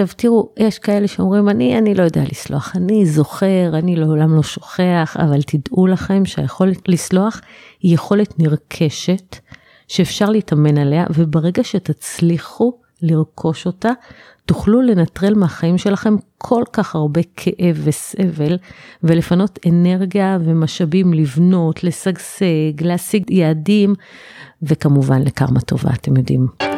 עכשיו תראו, יש כאלה שאומרים, אני, אני לא יודע לסלוח, אני זוכר, אני לעולם לא שוכח, אבל תדעו לכם שהיכולת לסלוח היא יכולת נרכשת, שאפשר להתאמן עליה, וברגע שתצליחו לרכוש אותה, תוכלו לנטרל מהחיים שלכם כל כך הרבה כאב וסבל, ולפנות אנרגיה ומשאבים לבנות, לשגשג, להשיג יעדים, וכמובן לקרמה טובה, אתם יודעים.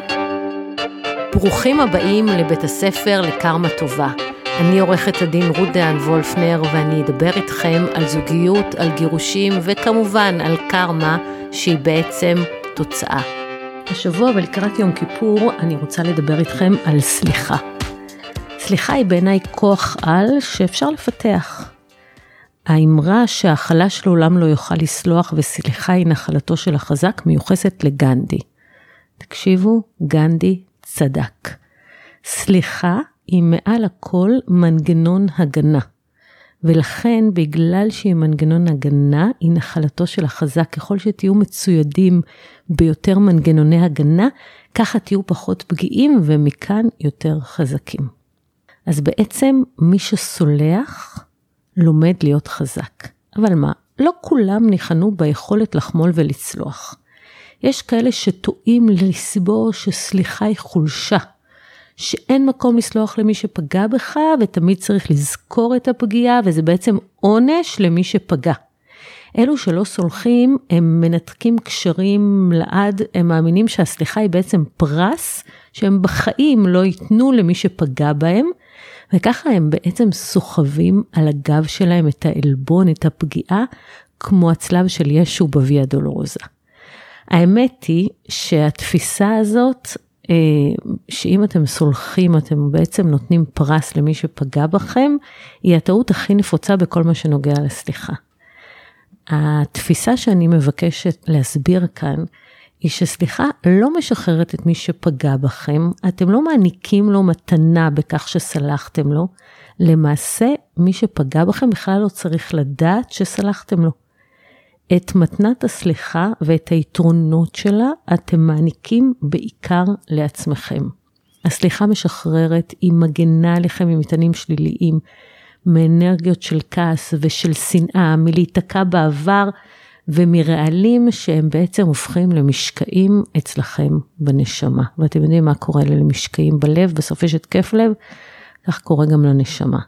ברוכים הבאים לבית הספר לקרמה טובה. אני עורכת הדין רות דהן וולפנר ואני אדבר איתכם על זוגיות, על גירושים וכמובן על קרמה שהיא בעצם תוצאה. השבוע ולקראת יום כיפור אני רוצה לדבר איתכם על סליחה. סליחה היא בעיניי כוח על שאפשר לפתח. האמרה שהחלש לעולם לא יוכל לסלוח וסליחה היא נחלתו של החזק מיוחסת לגנדי. תקשיבו, גנדי צדק. סליחה היא מעל הכל מנגנון הגנה. ולכן בגלל שהיא מנגנון הגנה, היא נחלתו של החזק. ככל שתהיו מצוידים ביותר מנגנוני הגנה, ככה תהיו פחות פגיעים ומכאן יותר חזקים. אז בעצם מי שסולח, לומד להיות חזק. אבל מה, לא כולם ניחנו ביכולת לחמול ולצלוח. יש כאלה שטועים לסבור שסליחה היא חולשה, שאין מקום לסלוח למי שפגע בך ותמיד צריך לזכור את הפגיעה וזה בעצם עונש למי שפגע. אלו שלא סולחים הם מנתקים קשרים לעד, הם מאמינים שהסליחה היא בעצם פרס שהם בחיים לא ייתנו למי שפגע בהם, וככה הם בעצם סוחבים על הגב שלהם את העלבון, את הפגיעה, כמו הצלב של ישו בוויה דולורוזה. האמת היא שהתפיסה הזאת, אה, שאם אתם סולחים, אתם בעצם נותנים פרס למי שפגע בכם, היא הטעות הכי נפוצה בכל מה שנוגע לסליחה. התפיסה שאני מבקשת להסביר כאן, היא שסליחה לא משחררת את מי שפגע בכם, אתם לא מעניקים לו מתנה בכך שסלחתם לו, למעשה מי שפגע בכם בכלל לא צריך לדעת שסלחתם לו. את מתנת הסליחה ואת היתרונות שלה אתם מעניקים בעיקר לעצמכם. הסליחה משחררת, היא מגנה עליכם ממטענים שליליים, מאנרגיות של כעס ושל שנאה, מלהיתקע בעבר ומרעלים שהם בעצם הופכים למשקעים אצלכם בנשמה. ואתם יודעים מה קורה למשקעים בלב, בסוף יש התקף לב, כך קורה גם לנשמה.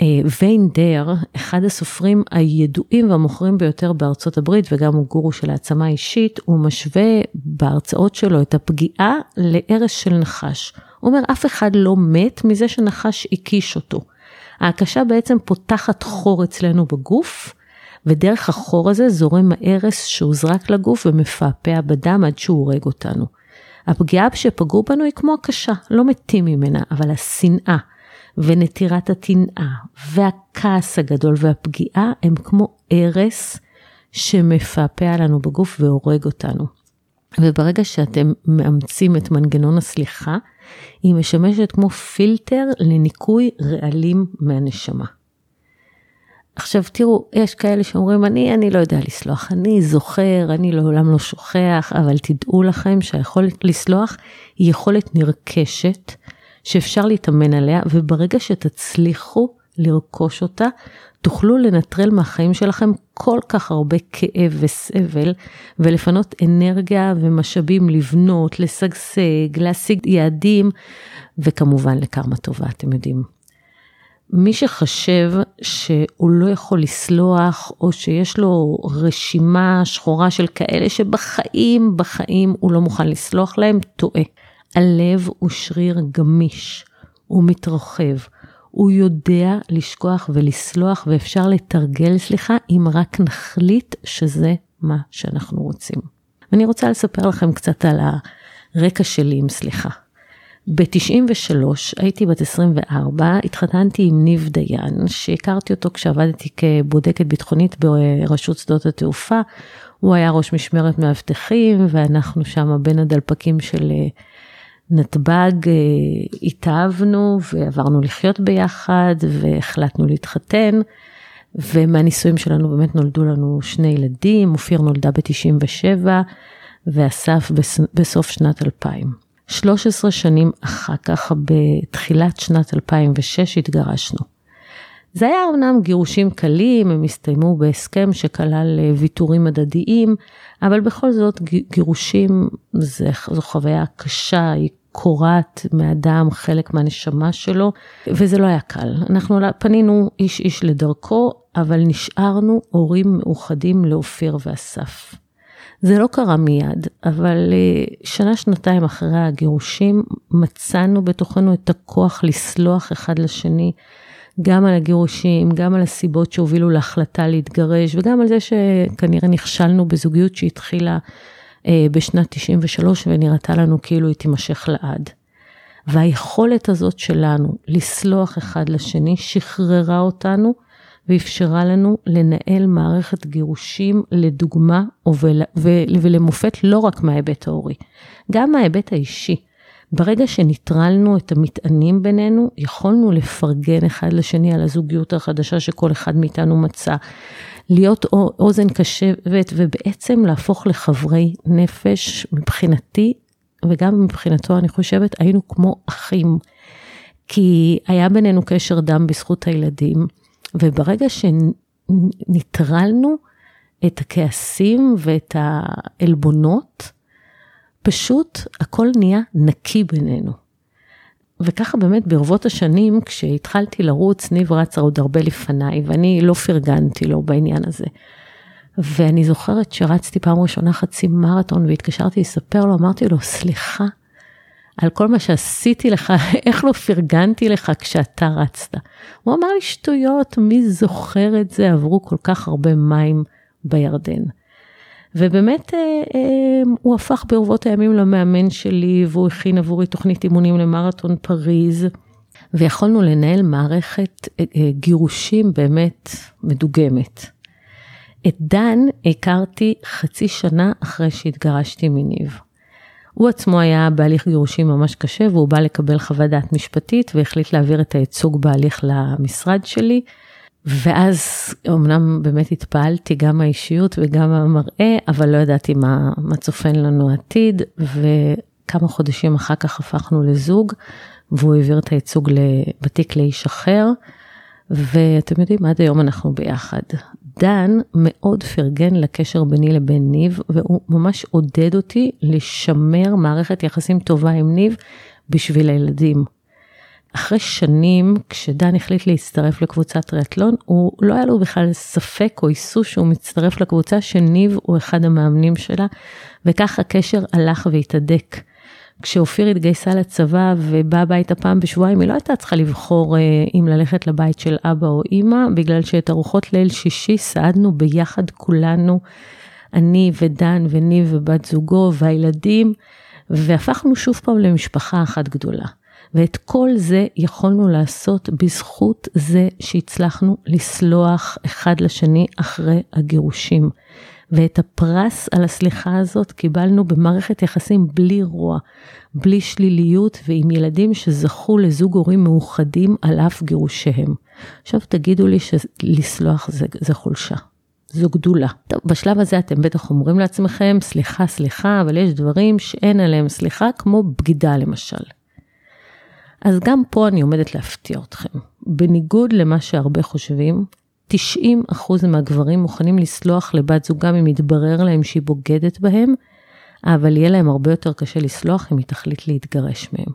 אה, ויין דר, אחד הסופרים הידועים והמוכרים ביותר בארצות הברית וגם הוא גורו של העצמה אישית, הוא משווה בהרצאות שלו את הפגיעה להרס של נחש. הוא אומר, אף אחד לא מת מזה שנחש הקיש אותו. ההקשה בעצם פותחת חור אצלנו בגוף, ודרך החור הזה זורם ההרס שהוזרק לגוף ומפעפע בדם עד שהוא הורג אותנו. הפגיעה שפגעו בנו היא כמו הקשה, לא מתים ממנה, אבל השנאה, ונטירת הטנאה והכעס הגדול והפגיעה הם כמו הרס שמפעפע לנו בגוף והורג אותנו. וברגע שאתם מאמצים את מנגנון הסליחה, היא משמשת כמו פילטר לניקוי רעלים מהנשמה. עכשיו תראו, יש כאלה שאומרים, אני, אני לא יודע לסלוח, אני זוכר, אני לעולם לא שוכח, אבל תדעו לכם שהיכולת לסלוח היא יכולת נרכשת, שאפשר להתאמן עליה, וברגע שתצליחו לרכוש אותה, תוכלו לנטרל מהחיים שלכם כל כך הרבה כאב וסבל, ולפנות אנרגיה ומשאבים לבנות, לשגשג, להשיג יעדים, וכמובן לקרמה טובה, אתם יודעים. מי שחשב שהוא לא יכול לסלוח, או שיש לו רשימה שחורה של כאלה שבחיים, בחיים הוא לא מוכן לסלוח להם, טועה. הלב הוא שריר גמיש, הוא מתרחב, הוא יודע לשכוח ולסלוח ואפשר לתרגל סליחה אם רק נחליט שזה מה שאנחנו רוצים. אני רוצה לספר לכם קצת על הרקע שלי עם סליחה. ב-93 הייתי בת 24, התחתנתי עם ניב דיין, שהכרתי אותו כשעבדתי כבודקת ביטחונית ברשות שדות התעופה. הוא היה ראש משמרת מאבטחים, ואנחנו שם בין הדלפקים של נתב"ג אה, התאהבנו ועברנו לחיות ביחד והחלטנו להתחתן. ומהנישואים שלנו באמת נולדו לנו שני ילדים, אופיר נולדה ב-97 ואסף בסוף שנת 2000. 13 שנים אחר כך, בתחילת שנת 2006, התגרשנו. זה היה אמנם גירושים קלים, הם הסתיימו בהסכם שכלל אה, ויתורים הדדיים, אבל בכל זאת גירושים זה, זו חוויה קשה, היא קורעת מאדם חלק מהנשמה שלו, וזה לא היה קל. אנחנו פנינו איש איש לדרכו, אבל נשארנו הורים מאוחדים לאופיר ואסף. זה לא קרה מיד, אבל אה, שנה, שנתיים אחרי הגירושים, מצאנו בתוכנו את הכוח לסלוח אחד לשני, גם על הגירושים, גם על הסיבות שהובילו להחלטה להתגרש, וגם על זה שכנראה נכשלנו בזוגיות שהתחילה אה, בשנת 93 ונראתה לנו כאילו היא תימשך לעד. והיכולת הזאת שלנו לסלוח אחד לשני שחררה אותנו ואפשרה לנו לנהל מערכת גירושים לדוגמה ולמופת לא רק מההיבט ההורי, גם מההיבט האישי. ברגע שנטרלנו את המטענים בינינו, יכולנו לפרגן אחד לשני על הזוגיות החדשה שכל אחד מאיתנו מצא. להיות אוזן קשבת ובעצם להפוך לחברי נפש מבחינתי וגם מבחינתו אני חושבת היינו כמו אחים. כי היה בינינו קשר דם בזכות הילדים וברגע שניטרלנו את הכעסים ואת העלבונות, פשוט הכל נהיה נקי בינינו. וככה באמת ברבות השנים, כשהתחלתי לרוץ, ניב רץ עוד הרבה לפניי, ואני לא פרגנתי לו בעניין הזה. ואני זוכרת שרצתי פעם ראשונה חצי מרתון והתקשרתי לספר לו, אמרתי לו, סליחה על כל מה שעשיתי לך, איך לא פרגנתי לך כשאתה רצת. הוא אמר לי, שטויות, מי זוכר את זה, עברו כל כך הרבה מים בירדן. ובאמת אה, אה, הוא הפך ברבות הימים למאמן שלי, והוא הכין עבורי תוכנית אימונים למרתון פריז, ויכולנו לנהל מערכת אה, גירושים באמת מדוגמת. את דן הכרתי חצי שנה אחרי שהתגרשתי מניב. הוא עצמו היה בהליך גירושים ממש קשה והוא בא לקבל חוות דעת משפטית והחליט להעביר את הייצוג בהליך למשרד שלי. ואז אמנם באמת התפעלתי גם האישיות וגם המראה, אבל לא ידעתי מה, מה צופן לנו עתיד, וכמה חודשים אחר כך הפכנו לזוג, והוא העביר את הייצוג בתיק לאיש אחר, ואתם יודעים, עד היום אנחנו ביחד. דן מאוד פרגן לקשר ביני לבין ניב, והוא ממש עודד אותי לשמר מערכת יחסים טובה עם ניב בשביל הילדים. אחרי שנים, כשדן החליט להצטרף לקבוצת טריאטלון, הוא לא היה לו בכלל ספק או היסוס שהוא מצטרף לקבוצה שניב הוא אחד המאמנים שלה, וכך הקשר הלך והתהדק. כשאופיר התגייסה לצבא ובאה הביתה פעם בשבועיים, היא לא הייתה צריכה לבחור אה, אם ללכת לבית של אבא או אימא, בגלל שאת ארוחות ליל שישי סעדנו ביחד כולנו, אני ודן וניב ובת זוגו והילדים, והפכנו שוב פעם למשפחה אחת גדולה. ואת כל זה יכולנו לעשות בזכות זה שהצלחנו לסלוח אחד לשני אחרי הגירושים. ואת הפרס על הסליחה הזאת קיבלנו במערכת יחסים בלי רוע, בלי שליליות ועם ילדים שזכו לזוג הורים מאוחדים על אף גירושיהם. עכשיו תגידו לי שלסלוח זה, זה חולשה. זו גדולה. טוב, בשלב הזה אתם בטח אומרים לעצמכם, סליחה, סליחה, אבל יש דברים שאין עליהם סליחה, כמו בגידה למשל. אז גם פה אני עומדת להפתיע אתכם. בניגוד למה שהרבה חושבים, 90% מהגברים מוכנים לסלוח לבת זוגם אם יתברר להם שהיא בוגדת בהם, אבל יהיה להם הרבה יותר קשה לסלוח אם היא תחליט להתגרש מהם.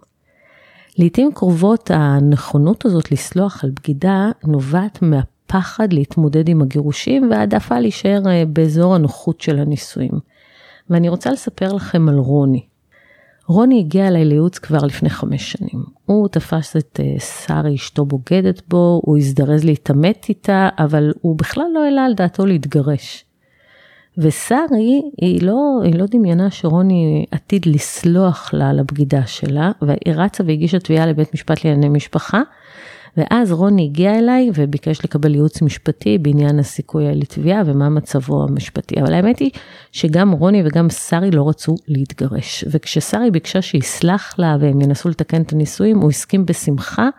לעתים קרובות הנכונות הזאת לסלוח על בגידה נובעת מהפחד להתמודד עם הגירושים והעדפה להישאר אה, באזור הנוחות של הנישואים. ואני רוצה לספר לכם על רוני. רוני הגיע אליי לייעוץ כבר לפני חמש שנים. הוא תפס את אה, שרי אשתו בוגדת בו, הוא הזדרז להתעמת איתה, אבל הוא בכלל לא העלה על דעתו להתגרש. ושרי, היא לא, היא לא דמיינה שרוני עתיד לסלוח לה על הבגידה שלה, והיא רצה והגישה תביעה לבית משפט לענייני משפחה, ואז רוני הגיע אליי וביקש לקבל ייעוץ משפטי בעניין הסיכוי לתביעה ומה מצבו המשפטי. אבל האמת היא שגם רוני וגם שרי לא רצו להתגרש. וכששרי ביקשה שיסלח לה והם ינסו לתקן את הנישואים, הוא הסכים בשמחה.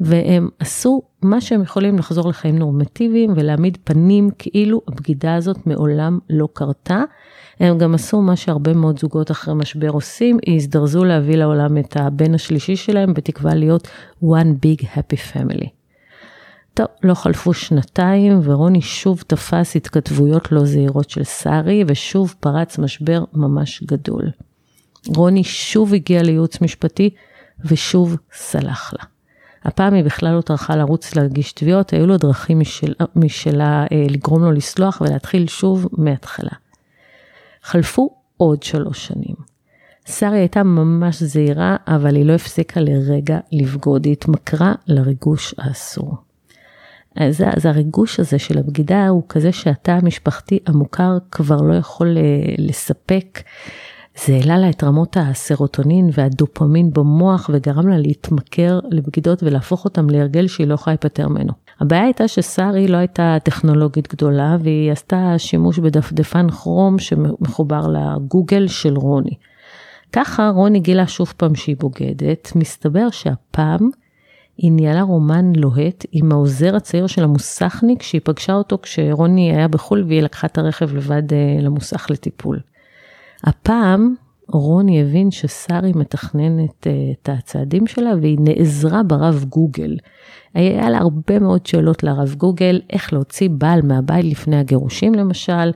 והם עשו מה שהם יכולים לחזור לחיים נורמטיביים ולהעמיד פנים כאילו הבגידה הזאת מעולם לא קרתה. הם גם עשו מה שהרבה מאוד זוגות אחרי משבר עושים, הזדרזו להביא לעולם את הבן השלישי שלהם בתקווה להיות one big happy family. טוב, לא חלפו שנתיים ורוני שוב תפס התכתבויות לא זהירות של שרי ושוב פרץ משבר ממש גדול. רוני שוב הגיע לייעוץ משפטי ושוב סלח לה. הפעם היא בכלל לא טרחה לרוץ להגיש תביעות, היו לו דרכים משל, משלה אה, לגרום לו לסלוח ולהתחיל שוב מההתחלה. חלפו עוד שלוש שנים. שרי הייתה ממש זהירה, אבל היא לא הפסיקה לרגע לבגוד, היא התמכרה לריגוש האסור. אז, אז הריגוש הזה של הבגידה הוא כזה שהתא המשפחתי המוכר כבר לא יכול אה, לספק. זה העלה לה את רמות הסרוטונין והדופמין במוח וגרם לה להתמכר לבגידות ולהפוך אותם להרגל שהיא לא יכולה להיפטר ממנו. הבעיה הייתה ששרי לא הייתה טכנולוגית גדולה והיא עשתה שימוש בדפדפן כרום שמחובר לגוגל של רוני. ככה רוני גילה שוב פעם שהיא בוגדת, מסתבר שהפעם היא ניהלה רומן לוהט עם העוזר הצעיר של המוסכניק שהיא פגשה אותו כשרוני היה בחו"ל והיא לקחה את הרכב לבד אה, למוסך לטיפול. הפעם רוני הבין ששרי מתכננת אה, את הצעדים שלה והיא נעזרה ברב גוגל. היה לה הרבה מאוד שאלות לרב גוגל, איך להוציא בעל מהבית לפני הגירושים למשל,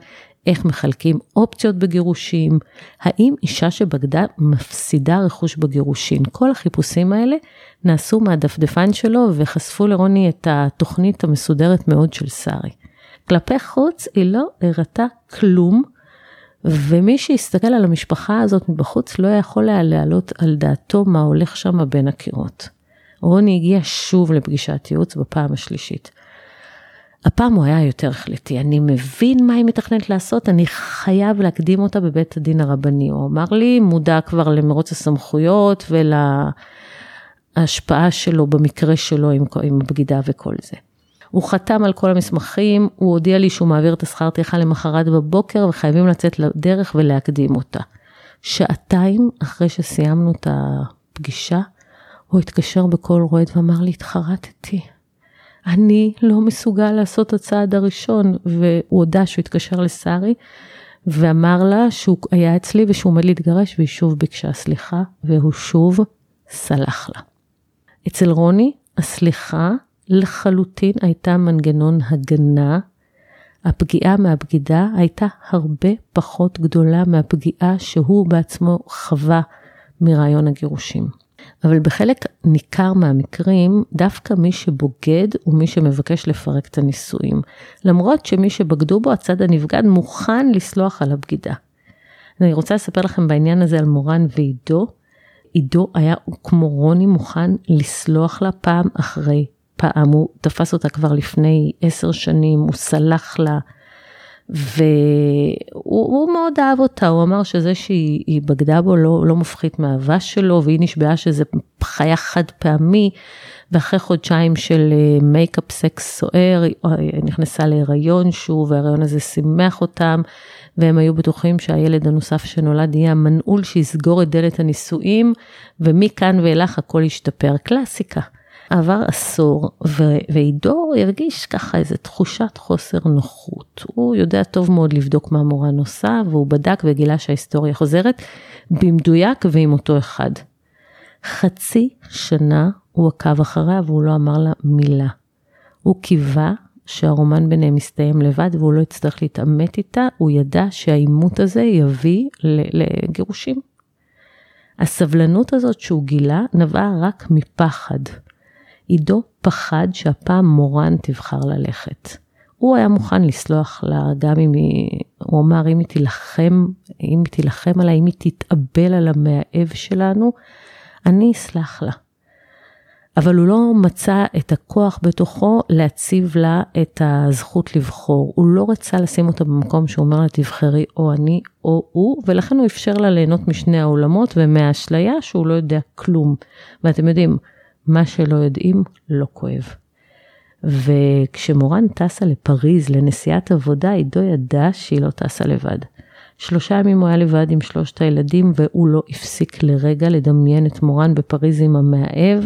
איך מחלקים אופציות בגירושים, האם אישה שבגדה מפסידה רכוש בגירושין. כל החיפושים האלה נעשו מהדפדפן שלו וחשפו לרוני את התוכנית המסודרת מאוד של שרי. כלפי חוץ היא לא הראתה כלום, ומי שהסתכל על המשפחה הזאת מבחוץ לא יכול היה להעלות על דעתו מה הולך שם בין הקירות. רוני הגיע שוב לפגישת ייעוץ בפעם השלישית. הפעם הוא היה יותר החלטי, אני מבין מה היא מתכננת לעשות, אני חייב להקדים אותה בבית הדין הרבני. הוא אמר לי, מודע כבר למרוץ הסמכויות ולהשפעה שלו במקרה שלו עם, עם הבגידה וכל זה. הוא חתם על כל המסמכים, הוא הודיע לי שהוא מעביר את השכר טרחה למחרת בבוקר וחייבים לצאת לדרך ולהקדים אותה. שעתיים אחרי שסיימנו את הפגישה, הוא התקשר בקול רועד ואמר לי, התחרטתי. אני לא מסוגל לעשות את הצעד הראשון, והוא הודה שהוא התקשר לשרי, ואמר לה שהוא היה אצלי ושהוא עומד להתגרש, והיא שוב ביקשה סליחה, והוא שוב סלח לה. אצל רוני, הסליחה לחלוטין הייתה מנגנון הגנה. הפגיעה מהבגידה הייתה הרבה פחות גדולה מהפגיעה שהוא בעצמו חווה מרעיון הגירושים. אבל בחלק ניכר מהמקרים, דווקא מי שבוגד הוא מי שמבקש לפרק את הנישואים. למרות שמי שבגדו בו, הצד הנבגד מוכן לסלוח על הבגידה. אני רוצה לספר לכם בעניין הזה על מורן ועידו. עידו היה כמו רוני מוכן לסלוח לה פעם אחרי פעם, הוא תפס אותה כבר לפני עשר שנים, הוא סלח לה, והוא מאוד אהב אותה, הוא אמר שזה שהיא בגדה בו לא, לא מפחית מהאהבה שלו, והיא נשבעה שזה היה חד פעמי, ואחרי חודשיים של make-up sex סוער, היא נכנסה להיריון שוב, וההיריון הזה שימח אותם, והם היו בטוחים שהילד הנוסף שנולד יהיה המנעול שיסגור את דלת הנישואים, ומכאן ואילך הכל ישתפר. קלאסיקה. עבר עשור, ועידו הרגיש ככה איזה תחושת חוסר נוחות. הוא יודע טוב מאוד לבדוק מה מורן עושה, והוא בדק וגילה שההיסטוריה חוזרת במדויק ועם אותו אחד. חצי שנה הוא עקב אחריה והוא לא אמר לה מילה. הוא קיווה שהרומן ביניהם מסתיים לבד והוא לא יצטרך להתעמת איתה, הוא ידע שהעימות הזה יביא לגירושים. הסבלנות הזאת שהוא גילה נבעה רק מפחד. עידו פחד שהפעם מורן תבחר ללכת. הוא היה מוכן לסלוח לה גם אם היא, הוא אמר אם היא תילחם, אם היא תילחם עליי, אם היא תתאבל על המאהב שלנו, אני אסלח לה. אבל הוא לא מצא את הכוח בתוכו להציב לה את הזכות לבחור. הוא לא רצה לשים אותה במקום שהוא אומר לה תבחרי או אני או הוא, ולכן הוא אפשר לה ליהנות משני העולמות ומהאשליה שהוא לא יודע כלום. ואתם יודעים, מה שלא יודעים לא כואב. וכשמורן טסה לפריז לנסיעת עבודה, עידו ידע שהיא לא טסה לבד. שלושה ימים הוא היה לבד עם שלושת הילדים, והוא לא הפסיק לרגע לדמיין את מורן בפריז עם המאהב,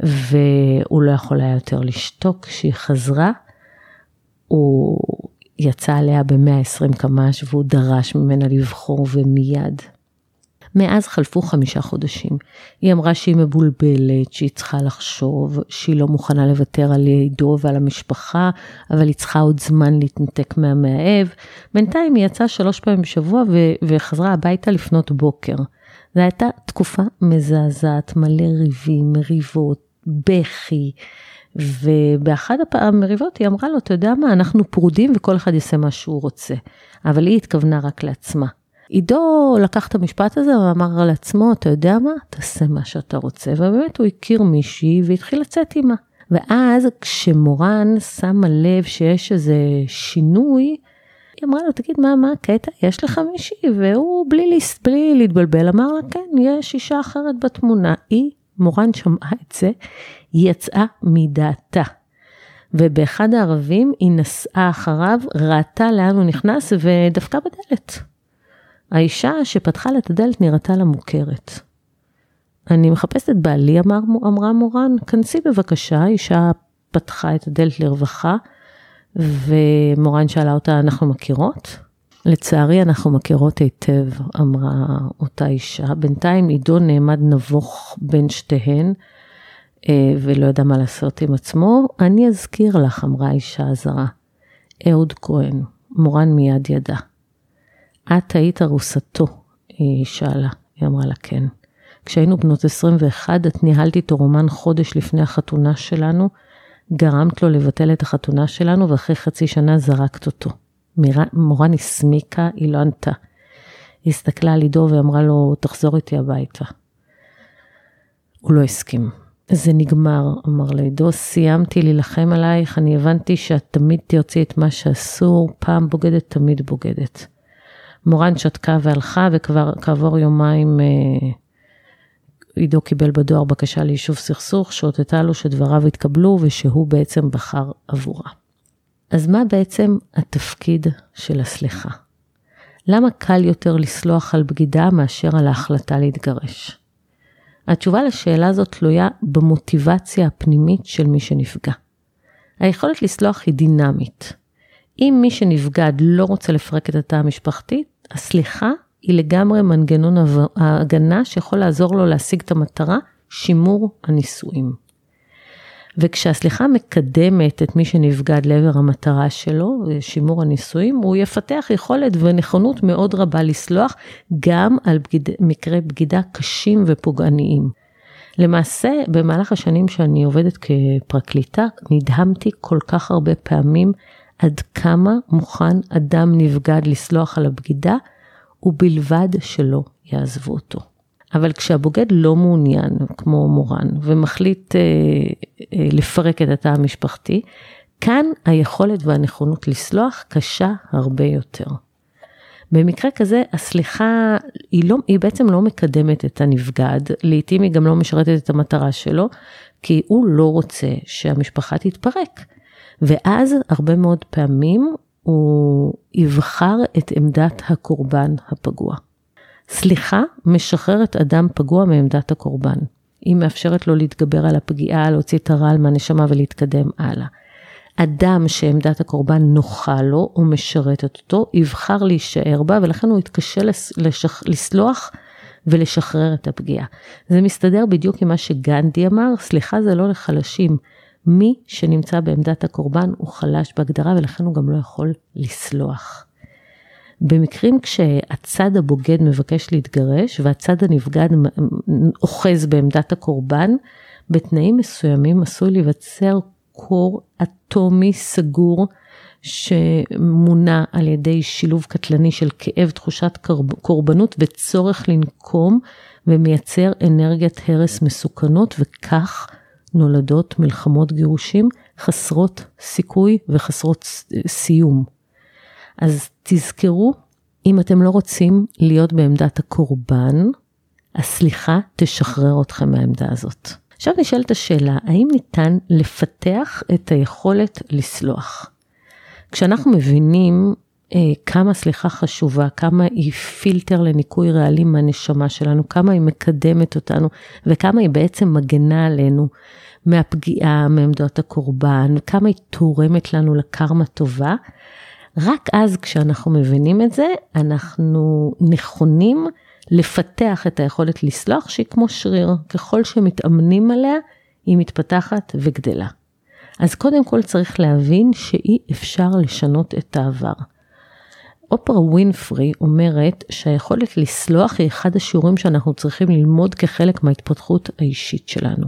והוא לא יכול היה יותר לשתוק. כשהיא חזרה, הוא יצא עליה ב-120 קמ"ש והוא דרש ממנה לבחור ומיד. מאז חלפו חמישה חודשים. היא אמרה שהיא מבולבלת, שהיא צריכה לחשוב, שהיא לא מוכנה לוותר על עידו ועל המשפחה, אבל היא צריכה עוד זמן להתנתק מהמאהב. בינתיים היא יצאה שלוש פעמים בשבוע ו- וחזרה הביתה לפנות בוקר. זו הייתה תקופה מזעזעת, מלא ריבים, מריבות, בכי. ובאחד המריבות היא אמרה לו, אתה יודע מה, אנחנו פרודים וכל אחד יעשה מה שהוא רוצה. אבל היא התכוונה רק לעצמה. עידו לקח את המשפט הזה ואמר על עצמו, אתה יודע מה, תעשה מה שאתה רוצה. ובאמת הוא הכיר מישהי והתחיל לצאת עימה. ואז כשמורן שמה לב שיש איזה שינוי, היא אמרה לו, תגיד, מה, מה הקטע? יש לך מישהי? והוא בלי, בלי להתבלבל אמר לה, כן, יש אישה אחרת בתמונה. היא, מורן שמעה את זה, היא יצאה מדעתה. ובאחד הערבים היא נסעה אחריו, ראתה לאן הוא נכנס ודפקה בדלת. האישה שפתחה לה את הדלת נראתה לה מוכרת. אני מחפשת את בעלי, אמר, אמרה מורן, כנסי בבקשה, האישה פתחה את הדלת לרווחה, ומורן שאלה אותה, אנחנו מכירות? לצערי אנחנו מכירות היטב, אמרה אותה אישה. בינתיים עידו נעמד נבוך בין שתיהן, אה, ולא ידע מה לעשות עם עצמו. אני אזכיר לך, אמרה האישה הזרה. אהוד כהן, מורן מיד ידע. את היית ארוסתו, היא שאלה. היא אמרה לה כן. כשהיינו בנות 21, את ניהלת איתו רומן חודש לפני החתונה שלנו, גרמת לו לבטל את החתונה שלנו, ואחרי חצי שנה זרקת אותו. מורן הסמיקה, היא לא ענתה. היא הסתכלה על עידו ואמרה לו, תחזור איתי הביתה. הוא לא הסכים. זה נגמר, אמר לעידו, סיימתי להילחם עלייך, אני הבנתי שאת תמיד תרצי את מה שאסור, פעם בוגדת, תמיד בוגדת. מורן שתקה והלכה, וכבר כעבור יומיים אה, עידו קיבל בדואר בקשה ליישוב סכסוך, שהודתה לו שדבריו התקבלו ושהוא בעצם בחר עבורה. אז מה בעצם התפקיד של הסליחה? למה קל יותר לסלוח על בגידה מאשר על ההחלטה להתגרש? התשובה לשאלה הזאת תלויה במוטיבציה הפנימית של מי שנפגע. היכולת לסלוח היא דינמית. אם מי שנפגד לא רוצה לפרק את התא המשפחתי, הסליחה היא לגמרי מנגנון ההגנה שיכול לעזור לו להשיג את המטרה, שימור הנישואים. וכשהסליחה מקדמת את מי שנבגד לעבר המטרה שלו, שימור הנישואים, הוא יפתח יכולת ונכונות מאוד רבה לסלוח גם על בגיד, מקרי בגידה קשים ופוגעניים. למעשה, במהלך השנים שאני עובדת כפרקליטה, נדהמתי כל כך הרבה פעמים עד כמה מוכן אדם נבגד לסלוח על הבגידה, ובלבד שלא יעזבו אותו. אבל כשהבוגד לא מעוניין, כמו מורן, ומחליט אה, אה, לפרק את התא המשפחתי, כאן היכולת והנכונות לסלוח קשה הרבה יותר. במקרה כזה, הסליחה היא, לא, היא בעצם לא מקדמת את הנבגד, לעתים היא גם לא משרתת את המטרה שלו, כי הוא לא רוצה שהמשפחה תתפרק. ואז הרבה מאוד פעמים הוא יבחר את עמדת הקורבן הפגוע. סליחה משחררת אדם פגוע מעמדת הקורבן. היא מאפשרת לו להתגבר על הפגיעה, להוציא את הרעל מהנשמה ולהתקדם הלאה. אדם שעמדת הקורבן נוחה לו או משרתת אותו, יבחר להישאר בה ולכן הוא יתקשה לשח... לסלוח ולשחרר את הפגיעה. זה מסתדר בדיוק עם מה שגנדי אמר, סליחה זה לא לחלשים, מי שנמצא בעמדת הקורבן הוא חלש בהגדרה ולכן הוא גם לא יכול לסלוח. במקרים כשהצד הבוגד מבקש להתגרש והצד הנבגד אוחז בעמדת הקורבן, בתנאים מסוימים עשוי להיווצר קור אטומי סגור שמונע על ידי שילוב קטלני של כאב, תחושת קורבנות וצורך לנקום ומייצר אנרגיית הרס מסוכנות וכך נולדות מלחמות גירושים חסרות סיכוי וחסרות סיום. אז תזכרו, אם אתם לא רוצים להיות בעמדת הקורבן, הסליחה תשחרר אתכם מהעמדה הזאת. עכשיו נשאלת השאלה, האם ניתן לפתח את היכולת לסלוח? כשאנחנו מבינים כמה סליחה חשובה, כמה היא פילטר לניקוי רעלים מהנשמה שלנו, כמה היא מקדמת אותנו וכמה היא בעצם מגנה עלינו מהפגיעה, מעמדות הקורבן, כמה היא תורמת לנו לקרמה טובה. רק אז כשאנחנו מבינים את זה, אנחנו נכונים לפתח את היכולת לסלוח שהיא כמו שריר, ככל שמתאמנים עליה, היא מתפתחת וגדלה. אז קודם כל צריך להבין שאי אפשר לשנות את העבר. אופרה ווינפרי אומרת שהיכולת לסלוח היא אחד השיעורים שאנחנו צריכים ללמוד כחלק מההתפתחות האישית שלנו.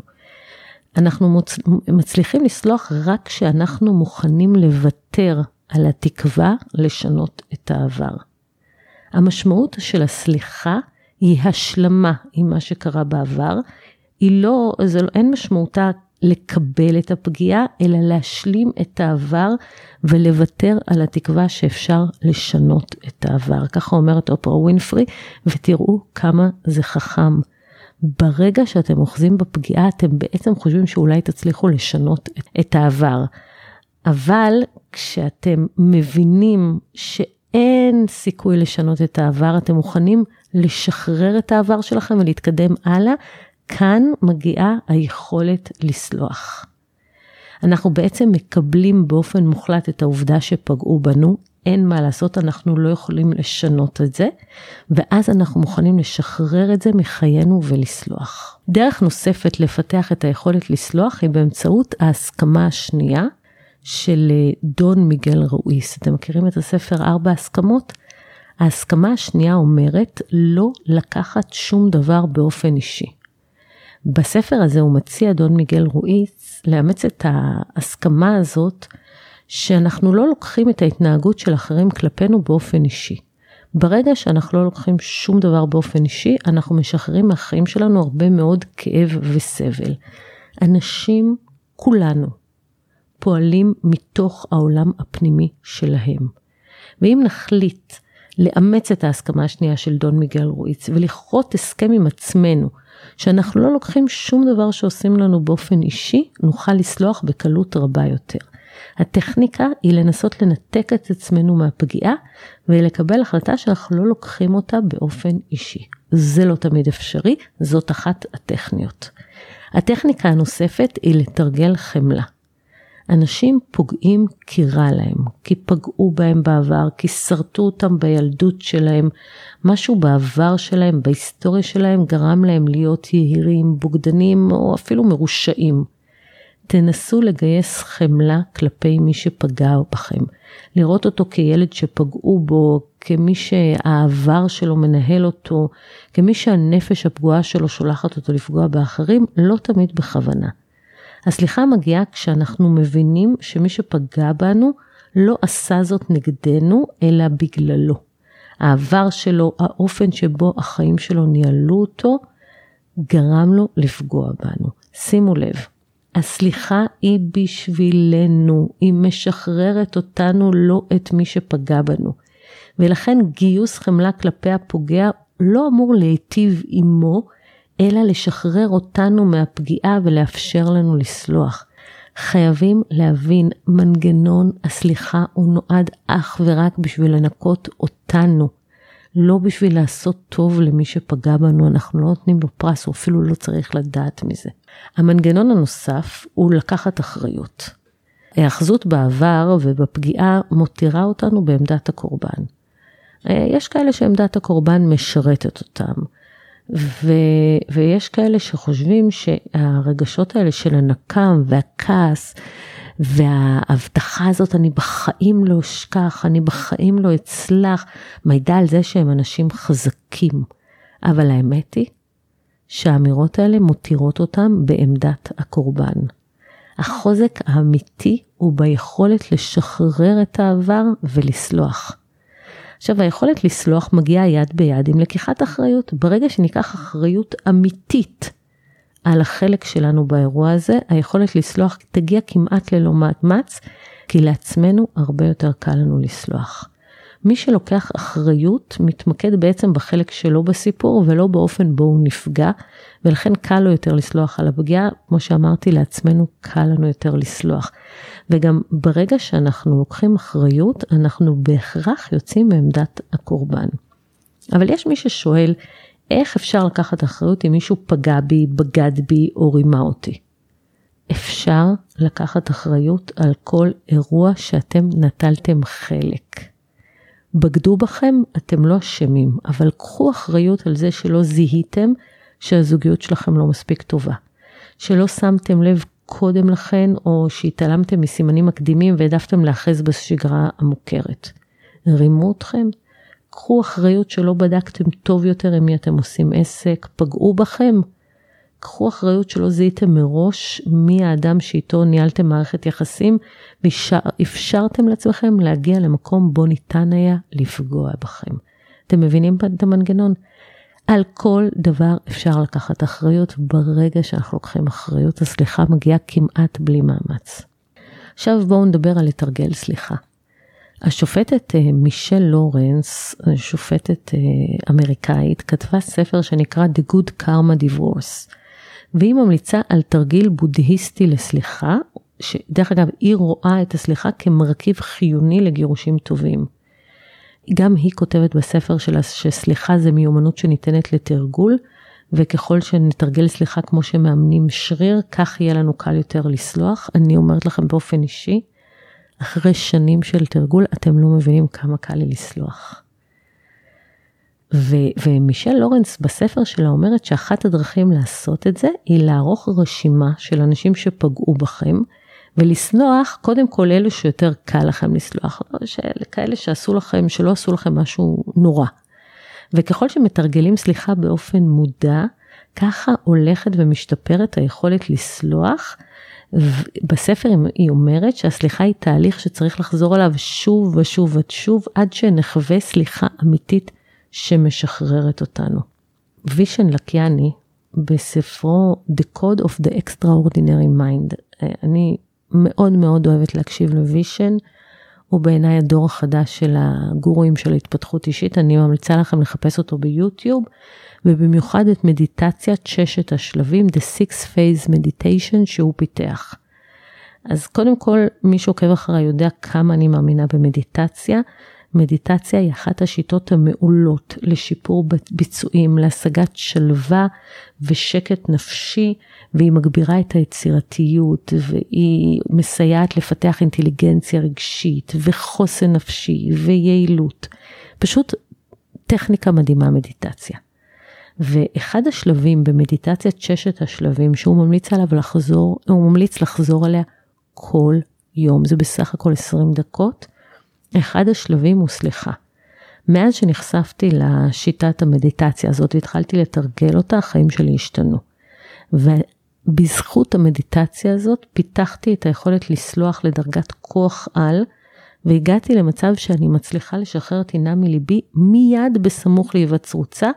אנחנו מצליחים לסלוח רק כשאנחנו מוכנים לוותר על התקווה לשנות את העבר. המשמעות של הסליחה היא השלמה עם מה שקרה בעבר, היא לא, זה לא, אין משמעותה לקבל את הפגיעה, אלא להשלים את העבר ולוותר על התקווה שאפשר לשנות את העבר. ככה אומרת אופרה ווינפרי, ותראו כמה זה חכם. ברגע שאתם אוחזים בפגיעה, אתם בעצם חושבים שאולי תצליחו לשנות את העבר. אבל כשאתם מבינים שאין סיכוי לשנות את העבר, אתם מוכנים לשחרר את העבר שלכם ולהתקדם הלאה, כאן מגיעה היכולת לסלוח. אנחנו בעצם מקבלים באופן מוחלט את העובדה שפגעו בנו, אין מה לעשות, אנחנו לא יכולים לשנות את זה, ואז אנחנו מוכנים לשחרר את זה מחיינו ולסלוח. דרך נוספת לפתח את היכולת לסלוח היא באמצעות ההסכמה השנייה של אה, דון מיגל רואיס. אתם מכירים את הספר ארבע הסכמות? ההסכמה השנייה אומרת לא לקחת שום דבר באופן אישי. בספר הזה הוא מציע, דון מיגל רואיס, לאמץ את ההסכמה הזאת שאנחנו לא לוקחים את ההתנהגות של אחרים כלפינו באופן אישי. ברגע שאנחנו לא לוקחים שום דבר באופן אישי, אנחנו משחררים מהחיים שלנו הרבה מאוד כאב וסבל. אנשים, כולנו, פועלים מתוך העולם הפנימי שלהם. ואם נחליט לאמץ את ההסכמה השנייה של דון מיגל רויץ ולכרות הסכם עם עצמנו, שאנחנו לא לוקחים שום דבר שעושים לנו באופן אישי, נוכל לסלוח בקלות רבה יותר. הטכניקה היא לנסות לנתק את עצמנו מהפגיעה ולקבל החלטה שאנחנו לא לוקחים אותה באופן אישי. זה לא תמיד אפשרי, זאת אחת הטכניות. הטכניקה הנוספת היא לתרגל חמלה. אנשים פוגעים כי רע להם, כי פגעו בהם בעבר, כי שרטו אותם בילדות שלהם, משהו בעבר שלהם, בהיסטוריה שלהם, גרם להם להיות יהירים, בוגדנים או אפילו מרושעים. תנסו לגייס חמלה כלפי מי שפגע בכם, לראות אותו כילד שפגעו בו, כמי שהעבר שלו מנהל אותו, כמי שהנפש הפגועה שלו שולחת אותו לפגוע באחרים, לא תמיד בכוונה. הסליחה מגיעה כשאנחנו מבינים שמי שפגע בנו לא עשה זאת נגדנו, אלא בגללו. העבר שלו, האופן שבו החיים שלו ניהלו אותו, גרם לו לפגוע בנו. שימו לב, הסליחה היא בשבילנו, היא משחררת אותנו, לא את מי שפגע בנו. ולכן גיוס חמלה כלפי הפוגע לא אמור להיטיב עמו, אלא לשחרר אותנו מהפגיעה ולאפשר לנו לסלוח. חייבים להבין, מנגנון הסליחה הוא נועד אך ורק בשביל לנקות אותנו, לא בשביל לעשות טוב למי שפגע בנו, אנחנו לא נותנים לו פרס, הוא אפילו לא צריך לדעת מזה. המנגנון הנוסף הוא לקחת אחריות. ההאחזות בעבר ובפגיעה מותירה אותנו בעמדת הקורבן. יש כאלה שעמדת הקורבן משרתת אותם. ו, ויש כאלה שחושבים שהרגשות האלה של הנקם והכעס וההבטחה הזאת, אני בחיים לא אשכח, אני בחיים לא אצלח, מעידה על זה שהם אנשים חזקים. אבל האמת היא שהאמירות האלה מותירות אותם בעמדת הקורבן. החוזק האמיתי הוא ביכולת לשחרר את העבר ולסלוח. עכשיו היכולת לסלוח מגיעה יד ביד עם לקיחת אחריות. ברגע שניקח אחריות אמיתית על החלק שלנו באירוע הזה, היכולת לסלוח תגיע כמעט ללא מאמץ, כי לעצמנו הרבה יותר קל לנו לסלוח. מי שלוקח אחריות מתמקד בעצם בחלק שלו בסיפור ולא באופן בו הוא נפגע, ולכן קל לו יותר לסלוח על הפגיעה, כמו שאמרתי לעצמנו, קל לנו יותר לסלוח. וגם ברגע שאנחנו לוקחים אחריות, אנחנו בהכרח יוצאים מעמדת הקורבן. אבל יש מי ששואל, איך אפשר לקחת אחריות אם מישהו פגע בי, בגד בי או רימה אותי? אפשר לקחת אחריות על כל אירוע שאתם נטלתם חלק. בגדו בכם, אתם לא אשמים, אבל קחו אחריות על זה שלא זיהיתם שהזוגיות שלכם לא מספיק טובה. שלא שמתם לב קודם לכן, או שהתעלמתם מסימנים מקדימים והעדפתם להאחז בשגרה המוכרת. רימו אתכם? קחו אחריות שלא בדקתם טוב יותר עם מי אתם עושים עסק, פגעו בכם. קחו אחריות שלא זיהיתם מראש מי האדם שאיתו ניהלתם מערכת יחסים, ואפשרתם לעצמכם להגיע למקום בו ניתן היה לפגוע בכם. אתם מבינים את המנגנון? על כל דבר אפשר לקחת אחריות, ברגע שאנחנו לוקחים אחריות, הסליחה מגיעה כמעט בלי מאמץ. עכשיו בואו נדבר על לתרגל סליחה. השופטת אה, מישל לורנס, שופטת אה, אמריקאית, כתבה ספר שנקרא The Good Karma Divorce, והיא ממליצה על תרגיל בודהיסטי לסליחה, שדרך אגב היא רואה את הסליחה כמרכיב חיוני לגירושים טובים. גם היא כותבת בספר שלה שסליחה זה מיומנות שניתנת לתרגול, וככל שנתרגל סליחה כמו שמאמנים שריר, כך יהיה לנו קל יותר לסלוח. אני אומרת לכם באופן אישי, אחרי שנים של תרגול, אתם לא מבינים כמה קל לי לסלוח. ו- ומישל לורנס בספר שלה אומרת שאחת הדרכים לעשות את זה היא לערוך רשימה של אנשים שפגעו בכם ולסלוח קודם כל אלו שיותר קל לכם לסלוח, כאלה שעשו לכם, שלא עשו לכם משהו נורא. וככל שמתרגלים סליחה באופן מודע, ככה הולכת ומשתפרת היכולת לסלוח. בספר היא אומרת שהסליחה היא תהליך שצריך לחזור עליו שוב ושוב ושוב עד שנחווה סליחה אמיתית שמשחררת אותנו. וישן לקיאני בספרו The Code of the Extraordinary Mind, אני מאוד מאוד אוהבת להקשיב לווישן, הוא בעיניי הדור החדש של הגורואים של התפתחות אישית, אני ממליצה לכם לחפש אותו ביוטיוב, ובמיוחד את מדיטציית ששת השלבים, The Six Phase Meditation שהוא פיתח. אז קודם כל, מי שעוקב אחריי יודע כמה אני מאמינה במדיטציה. מדיטציה היא אחת השיטות המעולות לשיפור ביצועים, להשגת שלווה ושקט נפשי, והיא מגבירה את היצירתיות, והיא מסייעת לפתח אינטליגנציה רגשית, וחוסן נפשי, ויעילות. פשוט טכניקה מדהימה מדיטציה. ואחד השלבים במדיטציית ששת השלבים שהוא ממליץ עליו לחזור, הוא ממליץ לחזור עליה כל יום, זה בסך הכל 20 דקות. אחד השלבים הוא סליחה. מאז שנחשפתי לשיטת המדיטציה הזאת והתחלתי לתרגל אותה, החיים שלי השתנו. ובזכות המדיטציה הזאת פיתחתי את היכולת לסלוח לדרגת כוח על, והגעתי למצב שאני מצליחה לשחרר טינה מליבי מיד בסמוך להיווצרוצה,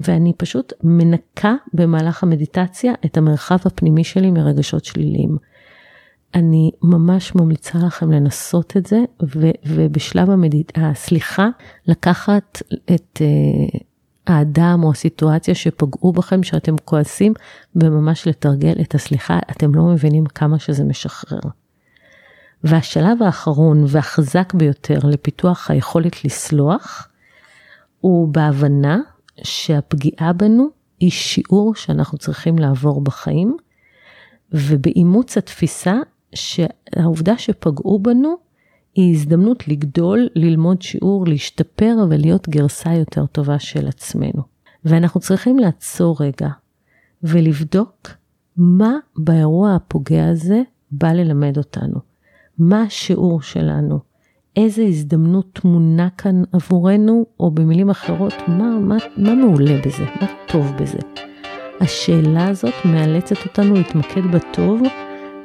ואני פשוט מנקה במהלך המדיטציה את המרחב הפנימי שלי מרגשות שליליים. אני ממש ממליצה לכם לנסות את זה, ו- ובשלב המדיד... הסליחה, לקחת את uh, האדם או הסיטואציה שפגעו בכם, שאתם כועסים, וממש לתרגל את הסליחה, אתם לא מבינים כמה שזה משחרר. והשלב האחרון והחזק ביותר לפיתוח היכולת לסלוח, הוא בהבנה שהפגיעה בנו היא שיעור שאנחנו צריכים לעבור בחיים, ובאימוץ התפיסה שהעובדה שפגעו בנו היא הזדמנות לגדול, ללמוד שיעור, להשתפר ולהיות גרסה יותר טובה של עצמנו. ואנחנו צריכים לעצור רגע ולבדוק מה באירוע הפוגע הזה בא ללמד אותנו. מה השיעור שלנו? איזה הזדמנות טמונה כאן עבורנו, או במילים אחרות, מה, מה, מה מעולה בזה? מה טוב בזה? השאלה הזאת מאלצת אותנו להתמקד בטוב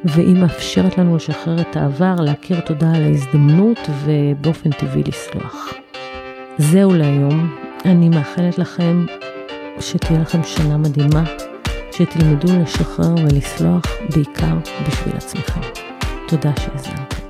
והיא מאפשרת לנו לשחרר את העבר, להכיר תודה על ההזדמנות ובאופן טבעי לסלוח. זהו להיום, אני מאחלת לכם שתהיה לכם שנה מדהימה, שתלמדו לשחרר ולסלוח בעיקר בשביל עצמכם. תודה שהזמנתם.